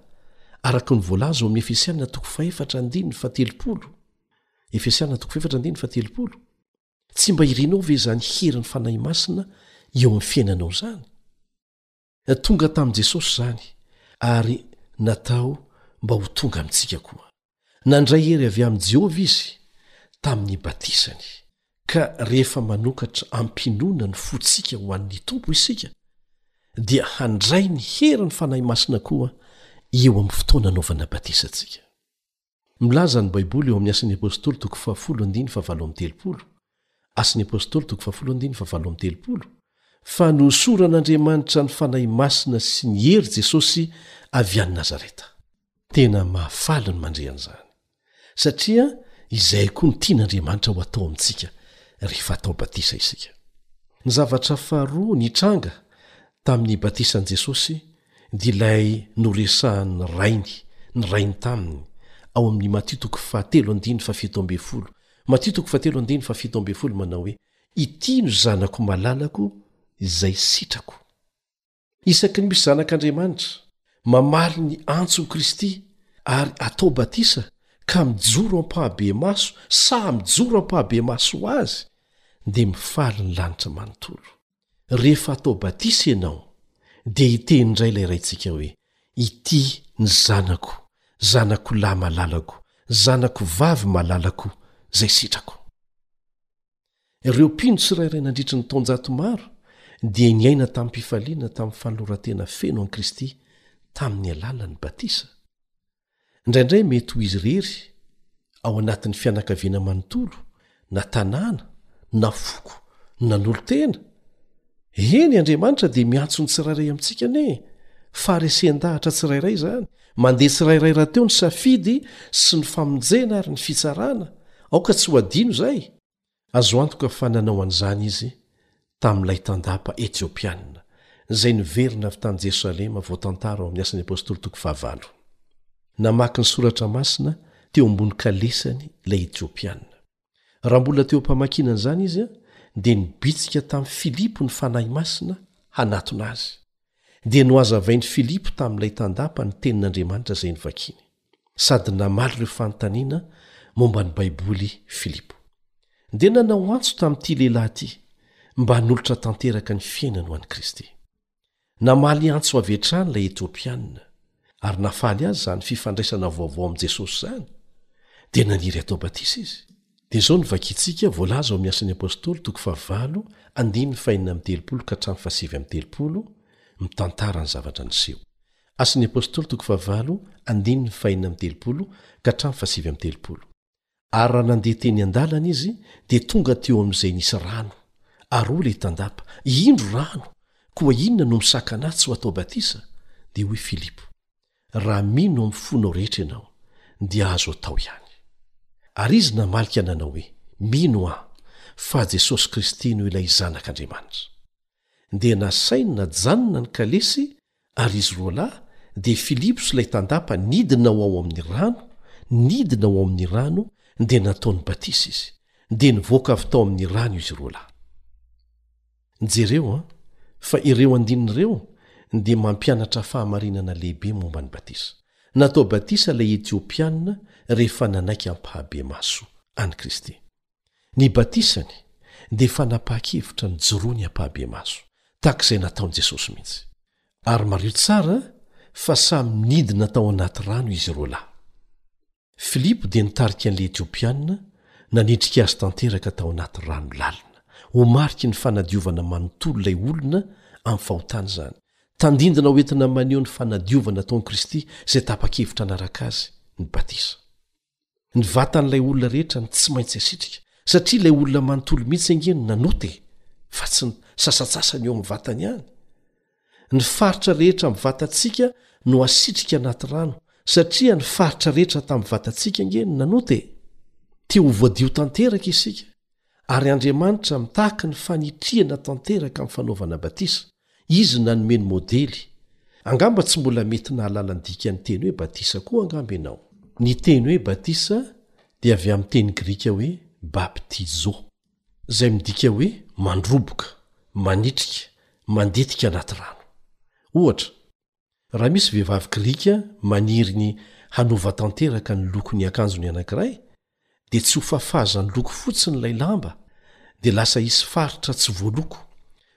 araka ny voalaza ao amin'ny Efesiana toko fahefatra andininy fahatelopolo. Efesiana toko fahefatra andininy fahatelopolo. Tsy mba irinao ve izany herin'ny Fanahy Masina eo amin'ny fiainanao izany? Tonga tamin'i Jesosy izany, ary natao mba ho tonga amintsika koa. Nandray hery avy amin'i Jehovah izy tamin'ny batisany, ka rehefa manokatra am-pinoana ny fontsika ho an'ny Tompo isika, dia handray ny herin'ny fanahy masina koa eo amin'ny fotoana anaovana batisa antsika. Milaza ny Baiboly ao amin'ny Asan'ny Apostoly toko fahafolo andiny fahavalo amby telopolo, Asan'ny Apostoly toko fahafolo andiny fahavalo amby telopolo, fa nohosoran'Andriamanitra ny Fanahy Masina sy ny hery Jesosy avy any Nazareta. Tena mahafaly ny mandre an'izany, satria izay koa no tian'Andriamanitra ho atao amintsika rehefa atao batisa isika. Ny zavatra faharoa nitranga tamin'ny batisan'i Jesosy dia ilay noresahan'ny rainy ny rainy taminy ao amin'ny Matio toko fahatelo andininy fahafito ambin'ny folo Matio toko fahatelo andininy fahafito ambin'ny folo manao hoe ity no zanako malalako izay sitrako isaky ny misy zanak'Andriamanitra mamaly ny antson'i Kristy ary atao batisa ka mijoro ampahabe maso sa mijoro ampahabe maso ho azy dia mifaly ny lanitra manontolo Rehefa atao batisa ianao, dia hiteny indray ilay Raintsika hoe, Ity ny Zanako, Zanako lahy malalako, Zanako vavy malalako, izay sitrako. Ireo mpino tsirairay nandritry ny taonjato maro dia niaina tamim-pifaliana tamin'ny fanoloran-tena feno an'i Kristy tamin'ny alalan'ny batisa. Indraindray mety ho izy irery, ao anatin'ny fianakaviana manontolo, na tanàna, na foko, no nanolo-tena. Eny, Andriamanitra dia miantso ny tsirairay amintsika anie e! Faharesen-dahatra tsirairay izany. Mandeha tsirairay rahateo ny safidy sy ny famonjena ary ny fitsarana. Aoka tsy ho adino izay. Azo antoka fa nanao an'izany izy tamin'ilay tandapa Etiopiana, izay niverina avy tany Jerosalema voatantara ao amin'ny Asan'ny Apostoly toko fahavalo. Namaky ny soratra masina teo ambony kalesany ilay Etiopiana. Raha mbola teo am-pamakiana an'izany izy, dia nibitsika tamin'i Filipo ny fanahy masina hanatona azy. Dia nohazavain'i Filipo tamin'ilay tandapa ny Tenin'Andriamanitra izay novakiny. sady namaly ireo fanontaniana momba ny Baiboly i Filipo. Dia nanao antso tamin'ity lehilahy ity mba hanolotra tanteraka ny fiainany ho an'i Kristy. Namaly antso avy hatrany ilay Etiopianina, ary nahafaly azy izany fifandraisana vaovao amin'i Jesosy izany, dia naniry hatao batisa izy. Dia izao no vakintsika, voalaza ao amin'ny Asan'ny Apostoly, toko fahavalo, andininy fahenina amby telopolo ka hatramin'ny fahasivy amby telopolo, mitantara ny zavatra niseho. Asan' ny Apôstôly toko fahavalo andininy fahenina amby telopolo ka hatramin'ny fahasivy amby telopolo Ary raha nandeha teny an-dalana izy, dia tonga teo amin' izay nisy rano, ary hoy ilay tandapa, Indro rano, koa inona no misakana ahy tsy ho atao batisa? Dia hoy Filipo, Raha mino amin' ny fonao rehetra ianao, dia azo atao ihany. Ary izy namalika nanao hoe, Mino aho, fa Jesosy Kristy no ilay Zanak' Andriamanitra. Dia nasainy najanona ny kalesy ary izy roa lahy, dia Filipo sy ilay tandapa nidina ho ao amin'ny rano, nidina ho ao amin'ny rano dia nataony batisa izy, dia nivoaka avy tao amin'ny rano izy roa lahy. Jereo an, fa ireo andininy ireo dia mampianatra fahamarinana lehibe momba ny batisa. Natao batisa ilay Etiopiana rehefa nanaiky ampahabemaso an'i Kristy. Ny batisany dia fanapahan-kevitra nijoroany ampahibemaso, tahaka izay nataon'i Jesosy mihitsy. Ary mariho tsara fa samy nidina tao anaty rano izy roalahy. Filipo dia nitarika an'ilay Etiopianina nanendrika azy tanteraka tao anaty rano lalina, ho mariky ny fanadiovana manontolo ilay olona amin'ny fahotana izany, tandindona hoentina maneho ny fanadiovana ataon'i Kristy izay tapa-kevitra hanaraka Azy, ny batisa. ny vatan'ilay olona rehetra no tsy maintsy asitrika satria ilay olona manontolo mihitsy ange no nanota e fa tsy ny sasatsasany eo amin'ny vatany ihany ny faritra rehetra amin'ny vatantsika no asitrika anaty rano satria ny faritra rehetra tamin'ny vatantsika ange no nanota e te ho voadio tanteraka isika ary andriamanitra mitahaky ny fanitrihana tanteraka amin'ny fanaovana batisa Izy no nanome ny modely. Angamba tsy mbola mety nahalala ny dikan'ny teny hoe batisa koa angamba ianao. Ny teny hoe batisa dia avy amin'ny teny grika hoe baptizo, izay midika hoe mandroboka, manitrika, mandetika anaty rano. Ohatra, Raha misy vehivavy grika maniry ny hanova tanteraka ny lokon'ny akanjony anankiray, dia tsy hofafazany loko fotsiny ilay lamba, dia lasa hisy faritra tsy voaloko,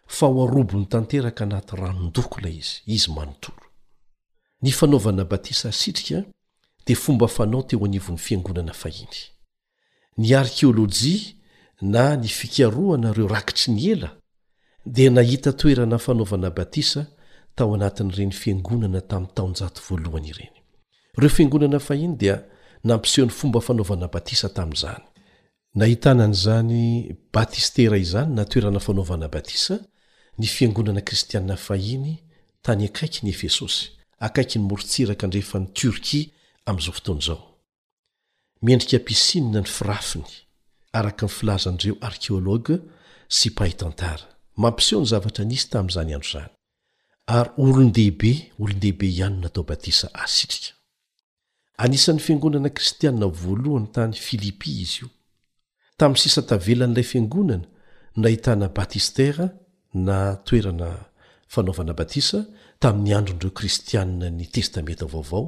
fa ho arobony tanteraka anaty ranon-doko ilay izy, izy manontolo. Ny fanaovana batisa asitrika dia fomba fanao teo anivon'ny Fiangonana fahiny. Ny arkeolojia na ny fikarohana ireo rakitry ny ela dia nahita toerana fanaovana batisa tao anatin'ireny fiangonana tamin'ny taonjato voalohany ireny. Ireo fiangonana fahiny dia nampiseho ny fomba fanaovana batisa tamin'izany. Nahitana an'izany batistera izany na toerana fanaovana batisa ny fiangonana kristiana fahiny tany akaikin'i Efesosy, akaikin'ny morontsiraka andrefan'i Tiorkia amin'izao fotoana izao. Miendrika piscine ny firafiny, araka ny filazan'ireo arkeology sy mpahay tantara. Mampiseho ny zavatra nisy tamin'izany andro izany. Ary olon-dehibe, olon-dehibe ihany no natao batisa asitrika. Anisan'ny fiangonana kristianina voalohany tany Filipia izy io. Tamin'ny sisa tavelan'ilay fiangonana no nahitana batistera na toerana fanaovana batisa tamin'ny andron'ireo Kristianina ny Testamenta Vaovao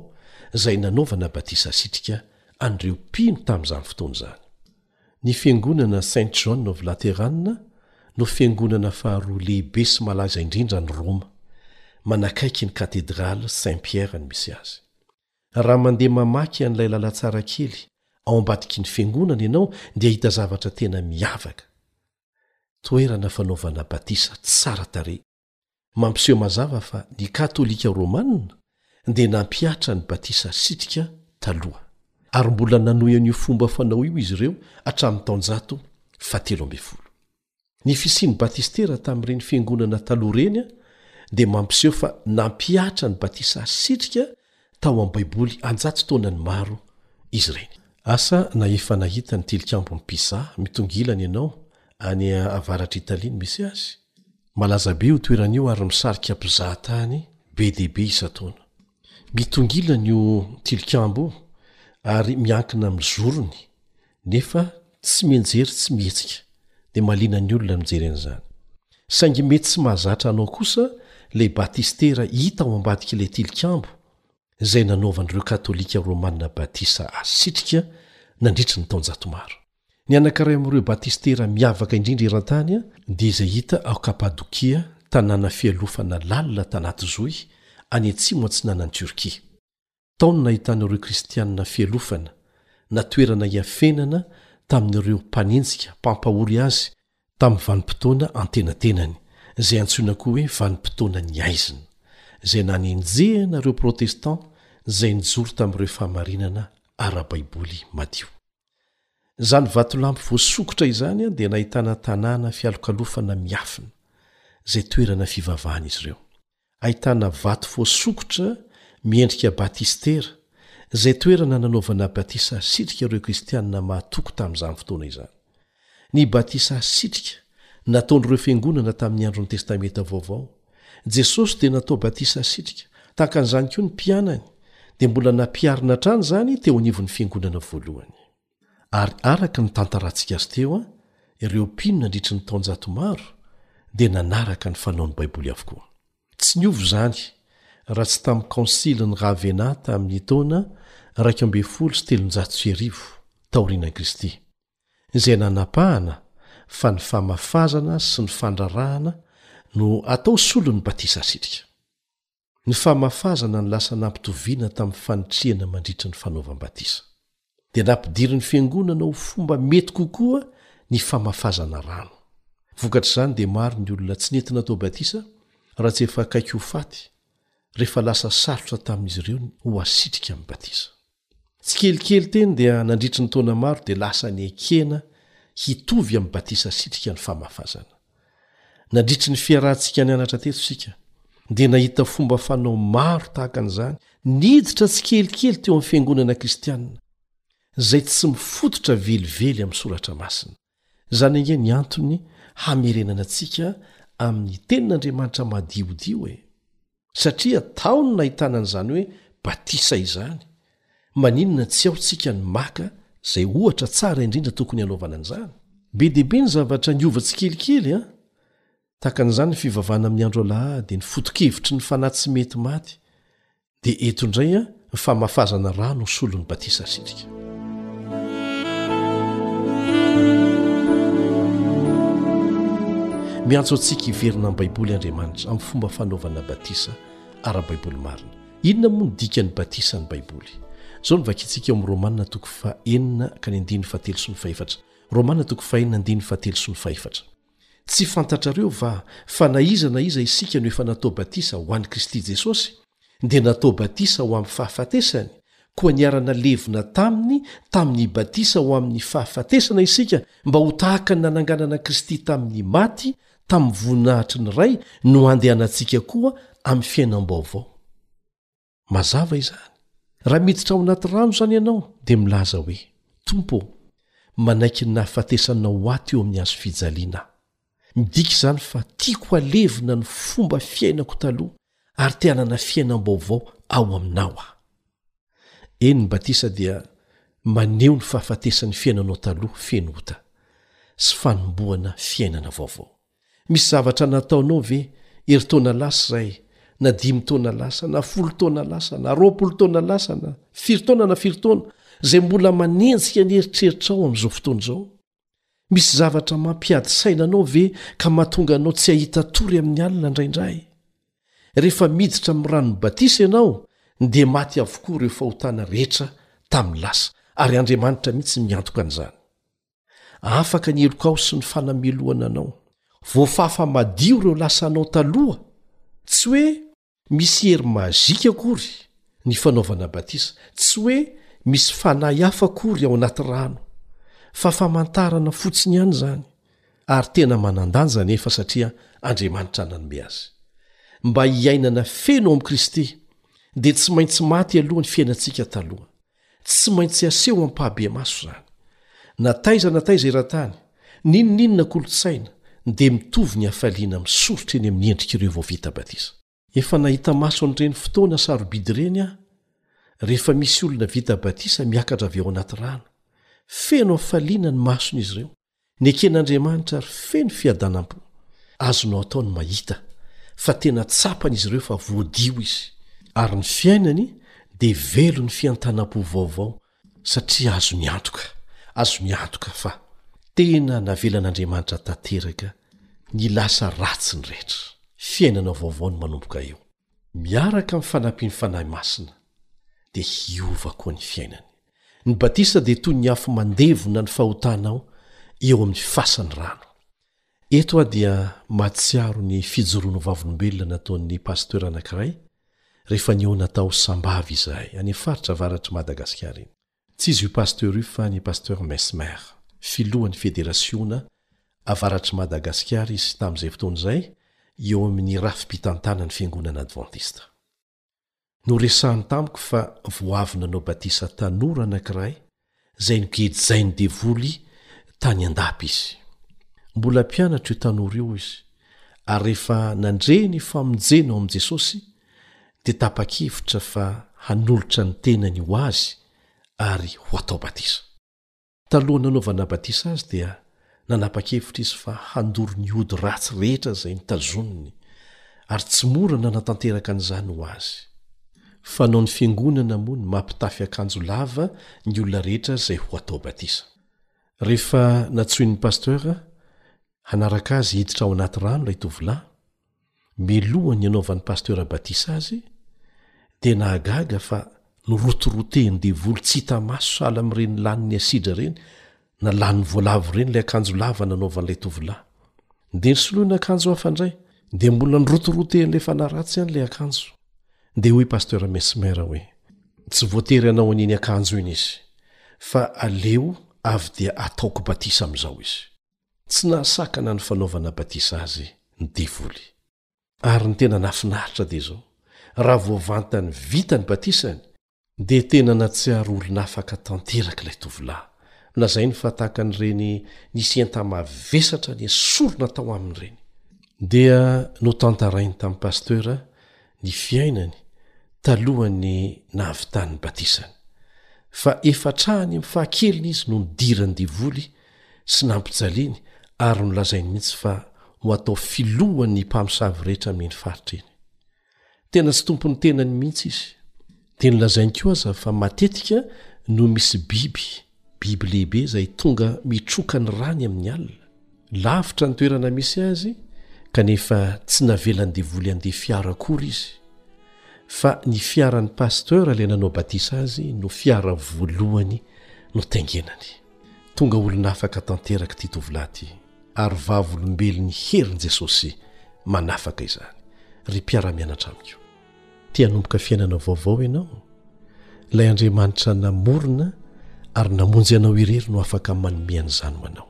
izay nanaovana batisa asitrika an'ireo mpino tamin'izany fotoana izany. Ny Fiangonana Saint John of Lateran no fiangonana faharoa lehibe sy malaza indrindra any Roma, manakaiky ny Katedraly Saint Pierre no misy azy. Raha mandeha mamaky an'ilay lalantsara kely ao ambadiky ny fiangonana ianao dia hahita zavatra tena miavaka. Toerana fanaovana batisa tsara tarehy. Mampiseho mazava fa ny Katolika Romanina dia nampihatra ny batisa asitrika taloha, ary mbola nanohy an'io fomba fanao io izy ireo hatramin'ny taonjato fahatelo ambin'ny folo. Ny fisian'ny batistera tamin'ireny fiangonana taloha ireny dia mampiseho fa nampihatra ny batisa asitrika tao amin'ny Baiboly an-jato taonany maro izy ireny. Asa na efa nahita ny Tilikambon'i Pisa mitongilana ianao any avaratr'i Italia ny misy azy? Malaza be io toerana io ary misarika mpizahatany be dia be isan-taona. Mitongilana io tilikambo io ary miankina amin'ny zorony nefa tsy mianjery tsy mihetsika dia maliana ny olona mijery an'izany. Saingy mety tsy mahazatra anao kosa ilay batistera hita ao ambadik'ilay tilikambo izay nanaovan'ireo katolika romanina batisa azy sitrika nandritry ny taonjato maro. Ny anankiray amin'ireo batistera miavaka indrindra eran-tany dia izay hita ao Kapadokia, tanàna fialofana lalina tanaty zohy any atsimo-atsinanan'i Tiorkia. Tao no nahitan'ireo Kristianina fialofana na toerana hiafenana tamin'ireo mpanenjika mpampahory azy tamin'ny vanim-potoana antenatenany, izay antsoina koa hoe Vanim-potoanan'ny Haizina, izay nanenjehana ireo Protestanta izay nijoro tamin'ireo fahamarinana ara-baiboly madio. Izany vatolampy voasokitra izany dia nahitana tanàna fialokalofana miafina, izay toerana fivavahan'izy ireo. ahitana vato voasokitra miendrika batistera, izay toerana nanaovana batisa asitrika ireo Kristianina mahatoky tamin'izany fotoana izany. Ny batisa asitrika nataon'ireo fiangonana tamin'ny andron'ny Testamenta Vaovao. Jesosy dia natao batisa asitrika, tahaka an'izany koa ny mpianany, dia mbola nampiharina hatrany izany teo anivon'ny fiangonana voalohany. Ary araka ny tantarantsika azy teo, ireo mpino nandritry ny taonjato maro dia nanaraka ny fanaon'ny Baiboly avokoa. Tsy niova izany raha tsy tamin'ny Kaonsilin'i Ravenna tamin'ny taona iraika ambin'ny folo sy telonjato sy arivo taorian'i Kristy, izay nanapahana fa ny famafazana sy ny fandrarahana no atao solon'ny batisa asitrika. Ny famafazana no lasa nampitoviana tamin'ny fanitrihana mandritra ny fanaovam-batisa. Dia nampidirin'ny Fiangonana ho fomba mety kokoa ny famafazana rano. Vokatr'izany dia maro ny olona tsy nety natao batisa raha tsy efa akaiky ho faty, rehefa lasa sarotra tamin'izy ireo ny ho asitrika amin'ny batisa. Tsikelikely teny dia nandritry ny taona maro dia lasa niekena hitovy amin'ny batisa sitrika ny famafazana. Nandritry ny fiarahantsika nianatra teto isika dia nahita fomba fanao maro tahaka an'izany niditra tsikelikely teo amin'ny fiangonana kristianina izay tsy mifototra velively amin'ny soratra masina. Izany ange ny antony hamerenana antsika amin'ny Tenin'Andriamanitra madiodio e! Satria tao no nahitana an'izany hoe batisa izany. Maninona tsy ao tsika ny maka izay ohatra tsara indrindra tokony hanaovana an'izany? Be dia be ny zavatra niova tsikelikely an! Tahaka an'izany ny fivavahana amin'ny andro alahady, ny foto-kevitry ny fanahy tsy mety maty, dia eto indray a ny famafazana rano ho solon'ny batisa asirika miantso antsika hiverina amin'ny baiboly andriamanitra amin'ny fomba fanaovana batisa ara-baiboly marina inona moa ny dikan'ny batisa ny baiboly zao ny vakintsika ao amin'ny romana toko fahenina ka ny andininy fahatelo sy ny fahefatra romana toko fahenina andininy fahatelo sy ny fahefatra Tsy fantatrareo va fa na iza na iza isika no efa natao batisa ho an'i Kristy Jesosy, dia natao batisa ho amin'ny fahafatesany, koa niara-nalevina taminy tamin'ny batisa ho amin'ny fahafatesana isika mba ho tahaka ny nananganana an'i Kristy tamin'ny maty tamin'ny voninahitry ny Ray no handehanantsika koa amin'ny fiainam-baovao. mazava izany raha miditra ao anaty rano izany ianao dia milaza hoe tompo ô manaiky ny nahafatesanao ho aty eo amin'ny azo fijaliana aho midika izany fa tiako alevina ny fomba fiainako taloha ary te hanana fiainam-baovao ao aminao aho eny ny batisa dia maneho ny fahafatesan'ny fiainanao taloha feno ota sy fanomboana fiainana vaovao Misy zavatra nataonao ve herintaona lasa izay, na dimy taona lasa, na folo taona lasa, na roapolo taona lasa, na firy taona na firy taona, izay mbola manenjika ny eritreritrao amin'izao fotoana izao? Misy zavatra mampiady saina anao ve ka mahatonga anao tsy hahita tory amin'ny alina indraindray? Rehefa miditra amin'ny ranon'ny batisa ianao, dia maty avokoa ireo fahotana rehetra tamin'ny lasa, ary Andriamanitra mihitsy miantoka an'izany. Afaka ny helokao sy ny fanamelohana anao. Voafafa madio ireo lasanao taloha. Tsy hoe misy hery mazika akory ny fanaovana batisa. Tsy hoe misy fanahy hafa akory ao anaty rano. Fa famantarana fotsiny ihany izany. Ary tena manan-danja anefa satria Andriamanitra nanome azy. Mba hiainana feno ao amin'i Kristy, dia tsy maintsy maty aloha ny fiainantsika taloha. Tsy maintsy aseho ampahabemaso izany. Na taiza na taiza eran-tany, n'inon'inona kolontsaina, dia mitovy ny hafaliana misoritra eny amin'ny endrik'ireo vao vita batisa. Efa nahita maso an'ireny fotoana sarobidy ireny aho, rehefa misy olona vita batisa miakatra avy ao anaty rano. Feno hafaliana ny mason'izy ireo. Neken'Andriamanitra ary feno fiadanam-po. Azonao atao ny mahita fa tena tsapan'izy ireo fa voadio izy, ary ny fiainany dia velon'ny fientanam-po vaovao satria azony antoka, azony antoka fa tena navelan'Andriamanitra tanteraka ny lasa ratsiny rehetra. Fiainana vaovao no manomboka eo. Miaraka amin'ny fanampian'ny Fanahy Masina, dia hiova koa ny fiainany. Ny batisa dia toy ny afo mandevona ny fahotanao eo amin'ny fasan'ny rano. Eto aho dia mahatsiaro ny fijoroany ho vavolombelona nataon'ny pasteur anankiray rehefa nihaona tao Sambava izahay, any amin'ny faritra avaratr'i Madagasikara iny. Tsy izy io Pasteur io fa ny Pasteur Messmer, filohan'ny Federasiona avaratr'i Madagasikara izy tamin'izay fotoana izay eo amin'ny rafi-pitantanan'ny Fiangonana Advantista. Noresahany tamiko fa vao avy nanao batisa tanora anankiray izay nogejain'ny devoly tany an-dapa izy. Mbola mpianatra io tanora io hoy izy ary rehefa nandre ny famonjena ao amin'i Jesosy dia tapa-kevitra fa hanolotra ny tenany ho Azy ary ho atao batisa. Talohan'ny nanaovana batisa azy dia nanapa-kevitra izy fa handoro ny ody ratsy rehetra izay notazoniny, ary tsy mora nanatanteraka an'izany ho azy. Fanao ny Fiangonana moa ny mampitafy akanjo lava ny olona rehetra izay ho atao batisa. Rehefa natsoin'ny pasteur hanaraka azy hiditra ao anaty rano ilay tovolahy, Milohan'ny hanaovan'ny pasteur batisa azy dia nahagaga fa norotorotehin'ny devoly tsy hita maso sahala amin'ireny lanin'ny asidra ireny na lanin'ny voalavo ireny ilay akanjo lava nanaovan'ilay tovolahy. Ndeha nisoloina akanjo hafa indray dia mbola norotorotehin'ilay fanahy ratsy ihany ilay akanjo. Dia hoy pasteur Messmer hoe, Tsy voatery hanao an'iny akanjo iny izy fa aleo avy dia ataoko batisa amin'izao izy. Tsy nahasakana ny fanaovana batisa azy ny devoly. Ary ny tena nahafinaritra dia izao, raha vao vantany vita ny batisany, dia tena nahatsiaro olon'afaka tanteraka ilay tovolahy. Lazainy fa tahaka an'ireny nisy enta-mavesatra nesorina tao aminy ireny. Dia notantarainy tamin'ny pasitera ny fiainany talohan'ny nahavitany ny batisany. Fa efa hatrany amin'ny fahakeliny izy no nidiran'ny devoly sy nampijaliany ary nolazainy mihitsy fa ho atao filohan'ny mpamosavy rehetra amin'iny faritra iny. Tena tsy tompon'ny tenany mihitsy izy. Dia nolazainy koa aza fa matetika no misy biby, biby lehibe izay tonga mitroka ny rany amin'ny alina, lavitra ny toerana misy azy kanefa tsy navelan'ny devoly handeha fiara akory izy fa ny fiaran'ny pasteur ilay nanao batisa azy no fiara voalohany notaingenany. Tonga olon'afaka tanteraka ity tovolahy ity ary vavolombelon'ny herin'i Jesosy manafaka izany. Ry mpiara-mianatra amiko. Te hanomboka fiainana vaovao ianao? Ilay Andriamanitra namorona ary namonjy anao irery no afaka manome an'izany ho anao.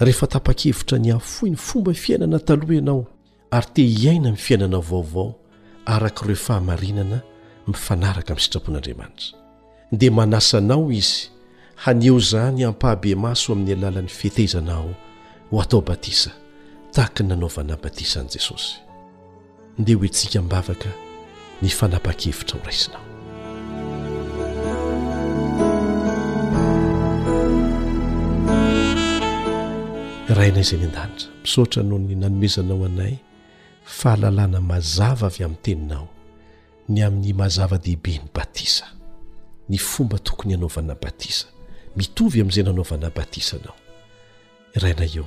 Rehefa tapa-kevitra ny hahafoy ny fomba fiainana taloha ianao, ary te hiaina ny fiainana vaovao araka ireo fahamarinana mifanaraka amin'ny sitrapon'Andriamanitra, dia manasa anao Izy haneho izany ampahabemaso amin'ny alalan'ny fitaizana aho ho atao batisa tahaka ny nanaovana batisa an'i Jesosy. Ndeha ho hetsika am-bavaka ny fanapa-kevitra ho raisinao. Rainay izay ny an-danitra. Misaotra noho ny nanomezanao anay fahalalana mazava avy amin'ny Teninao ny amin'ny maha-zava-dehibe ny batisa, ny fomba tokony hanaovana batisa, mitovy amin'izay nanaovana batisa Anao. Rainay ô,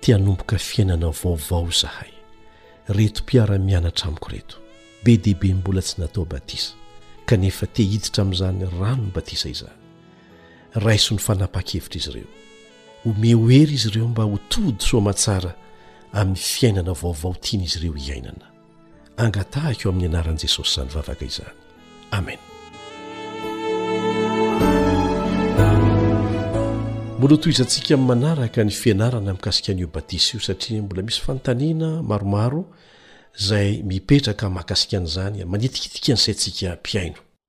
te hanomboka fiainana vaovao izahay. Ireto mpiara-mianatra amiko ireto, be dia be mbola tsy natao batisa, kanefa te hiditra amin'izany ranom-batisa izany. Raiso ny fanapahan-kevitr'izy ireo. Omeo hery izy ireo mba ho tody soa aman-tsara amin'ny fiainana vaovao tian'izy ireo hiainana. Angatahiko eo amin'ny anaran'i Jesosy izany vavaka izany. Amen. Mbola ho tohizantsika amin'ny manaraka ny fianarana mikasika an'io batisa io satria mbola misy fanontaniana maromaro izay mipetraka mahakasika an'izany manitikitika ny saintsika mpihaino.